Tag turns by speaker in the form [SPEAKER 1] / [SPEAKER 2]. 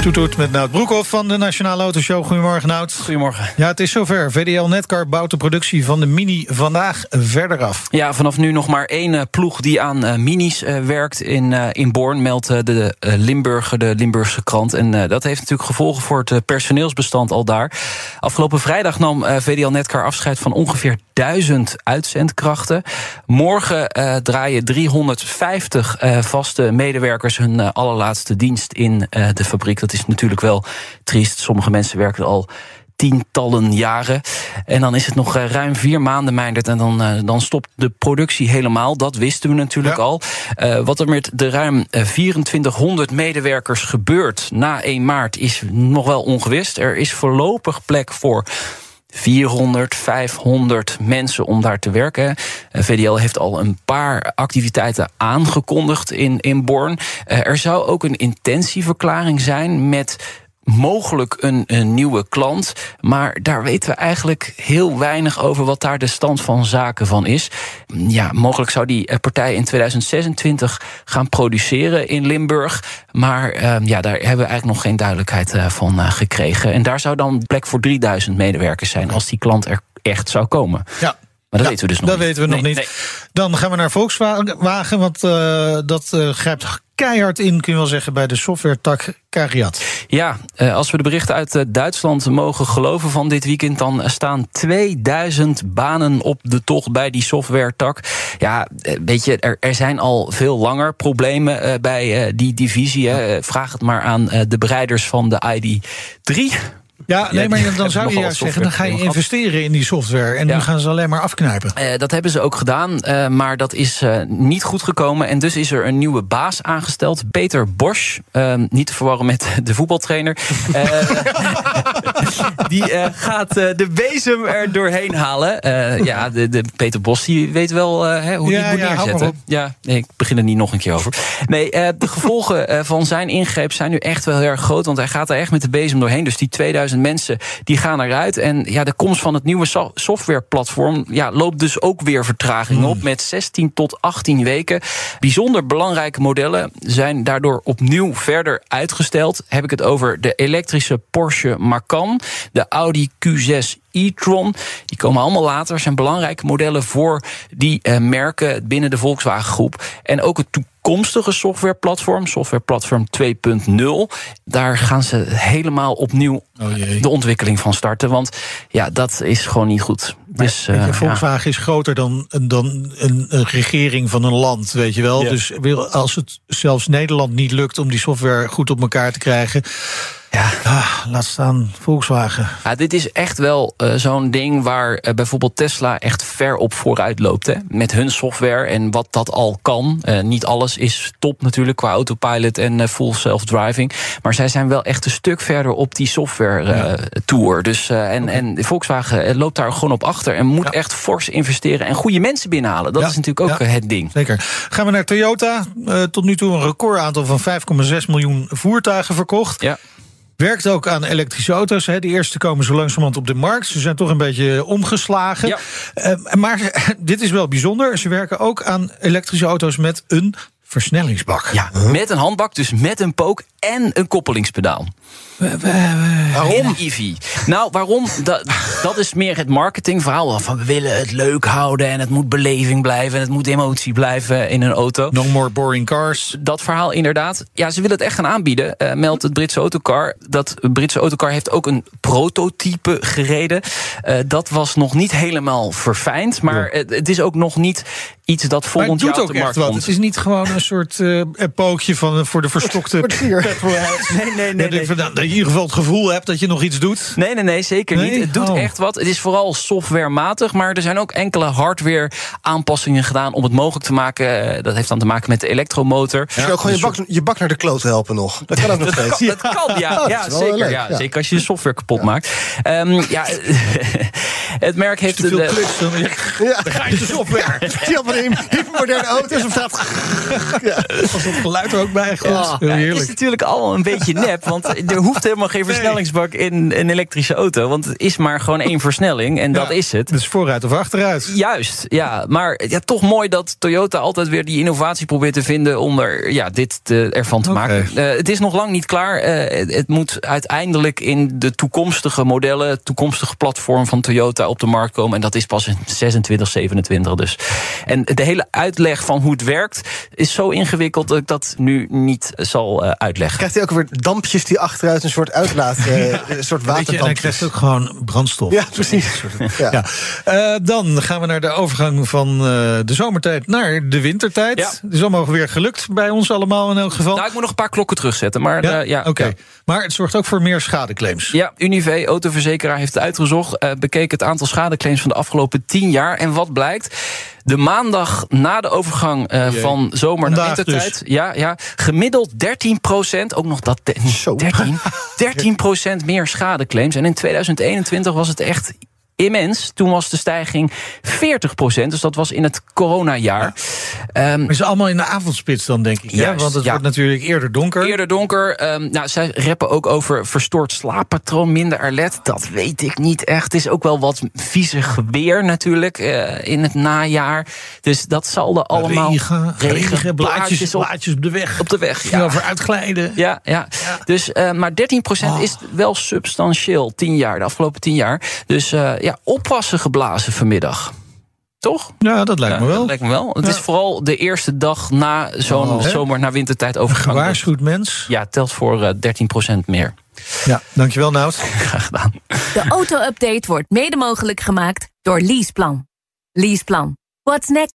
[SPEAKER 1] Toetoet met Nout Broekhoff van de Nationale Autoshow. Goedemorgen, Nout.
[SPEAKER 2] Goedemorgen.
[SPEAKER 1] Ja, het is zover. VDL Netcar bouwt de productie van de Mini vandaag verder af.
[SPEAKER 2] Ja, vanaf nu nog maar één uh, ploeg die aan uh, minis uh, werkt in, in Born, meldt de Limburger, de Limburgse krant. En dat heeft natuurlijk gevolgen voor het personeelsbestand al daar. Afgelopen vrijdag nam VDL Netcar afscheid van ongeveer duizend uitzendkrachten. Morgen draaien 350 vaste medewerkers hun allerlaatste dienst in de fabriek. Dat is natuurlijk wel triest. Sommige mensen werken al tientallen jaren. En dan is het nog ruim vier maanden, Meindert. En dan, dan stopt de productie helemaal. Dat wisten we natuurlijk ja. al. Uh, wat er met de ruim 2400 medewerkers gebeurt na 1 maart is nog wel ongewist. Er is voorlopig plek voor 400, 500 mensen om daar te werken. VDL heeft al een paar activiteiten aangekondigd in, in Born. Er zou ook een intentieverklaring zijn met mogelijk een, een, nieuwe klant. Maar daar weten we eigenlijk heel weinig over wat daar de stand van zaken van is. Ja, mogelijk zou die partij in 2026 gaan produceren in Limburg. Maar uh, ja, daar hebben we eigenlijk nog geen duidelijkheid uh, van uh, gekregen. En daar zou dan plek voor 3000 medewerkers zijn als die klant er echt zou komen.
[SPEAKER 1] Ja.
[SPEAKER 2] Maar dat
[SPEAKER 1] ja,
[SPEAKER 2] weten we dus nog
[SPEAKER 1] dat
[SPEAKER 2] niet.
[SPEAKER 1] weten we nog
[SPEAKER 2] Nee,
[SPEAKER 1] niet.
[SPEAKER 2] nee.
[SPEAKER 1] Dan gaan we naar Volkswagen, want uh, dat uh, grijpt keihard in, kun je wel zeggen, bij de software-tak Cariat.
[SPEAKER 2] Ja, uh, als we de berichten uit uh, Duitsland mogen geloven van dit weekend, dan staan 2000 banen op de tocht bij die software-tak. Ja, weet je, er, er zijn al veel langer problemen bij die divisie. Hè. Vraag het maar aan de bereiders van de ID3.
[SPEAKER 1] Ja, nee, maar dan zou je juist zeggen, dan ga je investeren in die software. En ja. nu gaan ze alleen maar afknijpen.
[SPEAKER 2] Uh, dat hebben ze ook gedaan, uh, maar dat is uh, niet goed gekomen. En dus is er een nieuwe baas aangesteld, Peter Bosch. niet te verwarren met de voetbaltrainer. die gaat de bezem er doorheen halen. ja, de, de, Peter Bosch die weet wel hoe
[SPEAKER 1] ja,
[SPEAKER 2] die moet
[SPEAKER 1] ja,
[SPEAKER 2] neerzetten. Ja, nee, ik begin er niet nog een keer over. Nee, de gevolgen van zijn ingreep zijn nu echt wel heel erg groot. Want hij gaat er echt met de bezem doorheen. Dus die 2000 mensen die gaan eruit. En ja, de komst van het nieuwe so softwareplatform ja, loopt dus ook weer vertraging
[SPEAKER 1] Hmm.
[SPEAKER 2] op. Met 16 tot 18 weken. Bijzonder belangrijke modellen zijn daardoor opnieuw verder uitgesteld. Heb ik het over de elektrische Porsche Macan, de Audi Q6 e-tron. Die komen allemaal later. zijn belangrijke modellen voor die uh, merken binnen de Volkswagen groep. En ook het toekomstige softwareplatform, softwareplatform 2.0. Daar gaan ze helemaal opnieuw
[SPEAKER 1] oh
[SPEAKER 2] de ontwikkeling van starten. Want ja, dat is gewoon niet goed. Dus,
[SPEAKER 1] uh,
[SPEAKER 2] uh,
[SPEAKER 1] Volkswagen ja. is groter dan, dan een, een, regering van een land, weet je wel.
[SPEAKER 2] Ja.
[SPEAKER 1] Dus als het zelfs Nederland niet lukt om die software goed op elkaar te krijgen.
[SPEAKER 2] Ja.
[SPEAKER 1] Ah, laat staan Volkswagen.
[SPEAKER 2] Ja, dit is echt wel uh, zo'n ding waar uh, bijvoorbeeld Tesla echt ver op vooruit loopt. Hè? Met hun software en wat dat al kan. Uh, niet alles is top natuurlijk qua autopilot en full self-driving. Maar zij zijn wel echt een stuk verder op die software ja. tour. Dus, en, okay. en Volkswagen loopt daar gewoon op achter. En moet ja. echt fors investeren en goede mensen binnenhalen. Dat is natuurlijk ook het ding.
[SPEAKER 1] Zeker. Gaan we naar Toyota. tot nu toe een recordaantal van 5,6 miljoen voertuigen verkocht.
[SPEAKER 2] Ja.
[SPEAKER 1] Werkt ook aan elektrische auto's. Hè. De eerste komen zo langzamerhand op de markt. Ze zijn toch een beetje omgeslagen.
[SPEAKER 2] Ja.
[SPEAKER 1] Uh, maar dit is wel bijzonder. Ze werken ook aan elektrische auto's met een versnellingsbak.
[SPEAKER 2] Ja, met een handbak, dus met een pook en een koppelingspedaal.
[SPEAKER 1] Waarom?
[SPEAKER 2] EV. Nou, waarom? Dat, dat is meer het marketingverhaal. Van we willen het leuk houden en het moet beleving blijven en het moet emotie blijven in een auto.
[SPEAKER 1] No more boring cars.
[SPEAKER 2] Dat verhaal inderdaad. Ja, ze willen het echt gaan aanbieden. Uh, meldt het Britse autocar. Dat Britse autocar heeft ook een prototype gereden. Uh, dat was nog niet helemaal verfijnd, maar ja. het is ook nog niet iets dat volgend
[SPEAKER 1] jaar
[SPEAKER 2] op de markt
[SPEAKER 1] wat.
[SPEAKER 2] komt.
[SPEAKER 1] Het is niet gewoon een soort uh, pookje van voor de verstokte
[SPEAKER 2] Nee, nee, nee. nee.
[SPEAKER 1] Dat je in ieder geval het gevoel hebt dat je nog iets doet.
[SPEAKER 2] Nee, nee, nee, zeker
[SPEAKER 1] Nee?
[SPEAKER 2] niet. Het doet
[SPEAKER 1] Oh.
[SPEAKER 2] echt wat. Het is vooral softwarematig, maar er zijn ook enkele hardware aanpassingen gedaan om het mogelijk te maken. Eh, Dat heeft dan te maken met de elektromotor.
[SPEAKER 3] Je kan ook gewoon je bak, je bak naar de kloot helpen nog. Dat kan ook nog
[SPEAKER 2] Dat
[SPEAKER 3] steeds.
[SPEAKER 2] kan, dat kan, ja.
[SPEAKER 3] dat
[SPEAKER 2] ja, zeker, ja,
[SPEAKER 3] ja.
[SPEAKER 2] zeker als je de software kapot maakt. Ehm, ja, het merk heeft...
[SPEAKER 1] Te veel
[SPEAKER 2] de-
[SPEAKER 1] kliks, dan,
[SPEAKER 3] Ja.
[SPEAKER 1] dan ga je de software.
[SPEAKER 3] Zie je al van die hypermoderne auto's of staat...
[SPEAKER 1] Als dat geluid er ook bij.
[SPEAKER 3] Ja.
[SPEAKER 1] Heel
[SPEAKER 2] Ja, het is
[SPEAKER 1] heerlijk.
[SPEAKER 2] natuurlijk allemaal een beetje nep. Want er hoeft helemaal geen versnellingsbak in een elektrische auto. Want het is maar gewoon één versnelling. En dat is het.
[SPEAKER 1] Dus vooruit of achteruit.
[SPEAKER 2] Juist, ja. Maar ja, toch mooi dat Toyota altijd weer die innovatie probeert te vinden om er ja, dit te, ervan te maken. Eh, het is nog lang niet klaar. Eh, het, moet uiteindelijk in de toekomstige modellen, toekomstige platform van Toyota op de markt komen. En dat is pas in 26, 27 dus. En de hele uitleg van hoe het werkt is zo ingewikkeld dat ik dat nu niet zal eh, uitleggen.
[SPEAKER 3] Krijgt hij ook weer dampjes die achteruit een soort uitlaat, eh, een soort
[SPEAKER 1] je, en hij krijgt ook gewoon brandstof.
[SPEAKER 3] Ja, precies. Ja.
[SPEAKER 1] Ja. Eh, dan gaan we naar de overgang van eh, de zomertijd naar de wintertijd.
[SPEAKER 2] Ja.
[SPEAKER 1] Het is allemaal weer gelukt bij ons allemaal in elk geval.
[SPEAKER 2] Nou, ik moet nog een paar klokken terugzetten. Maar
[SPEAKER 1] ja,
[SPEAKER 2] eh, ja,
[SPEAKER 1] oké.
[SPEAKER 2] ja.
[SPEAKER 1] Maar het zorgt ook voor meer schadeclaims.
[SPEAKER 2] Ja, Unive, autoverzekeraar, heeft het uitgezocht. eh, bekeek het aantal schadeclaims van de afgelopen 10 jaar. En wat blijkt? De maandag na de overgang eh,
[SPEAKER 1] Jee.
[SPEAKER 2] van zomer naar
[SPEAKER 1] Vandaag
[SPEAKER 2] wintertijd.
[SPEAKER 1] dus.
[SPEAKER 2] Ja, ja, gemiddeld 13 procent. Ook nog dat. te-
[SPEAKER 3] Zo.
[SPEAKER 2] 13, 13 procent meer schadeclaims. En in 2021 was het echt immens. Toen was de stijging 40 procent. Dus dat was in het coronajaar. Ehm,
[SPEAKER 1] Maar is allemaal in de avondspits dan, denk ik. Ja? Want het
[SPEAKER 2] ja.
[SPEAKER 1] wordt natuurlijk eerder donker.
[SPEAKER 2] Eerder donker. Ehm, nou, zij rappen ook over verstoord slaappatroon, minder alert. Dat weet ik niet echt. Het is ook wel wat viezig weer natuurlijk eh, in het najaar. Dus dat zal er allemaal...
[SPEAKER 1] Regen, regen, blaadjes,
[SPEAKER 2] blaadjes op,
[SPEAKER 1] blaadjes op de weg.
[SPEAKER 2] op de weg.
[SPEAKER 1] Ja.
[SPEAKER 2] Ja.
[SPEAKER 1] Over uitglijden.
[SPEAKER 2] Ja, ja. Dus, eh, maar 13%
[SPEAKER 1] Oh.
[SPEAKER 2] is wel substantieel, 10 jaar, de afgelopen 10 jaar. Dus eh, ja, oppassen geblazen vanmiddag. Toch?
[SPEAKER 1] Ja, dat lijkt
[SPEAKER 2] Ja,
[SPEAKER 1] me wel.
[SPEAKER 2] Dat lijkt me wel. Het
[SPEAKER 1] Ja.
[SPEAKER 2] is vooral de eerste dag na zo'n
[SPEAKER 1] Oh.
[SPEAKER 2] zomer naar wintertijd overgang.
[SPEAKER 1] Gewaarschuwd mens.
[SPEAKER 2] Ja, telt voor eh, 13% meer.
[SPEAKER 1] Ja, dankjewel Nout.
[SPEAKER 2] Graag gedaan.
[SPEAKER 4] De auto-update wordt mede mogelijk gemaakt door Leaseplan. Leaseplan. What's next?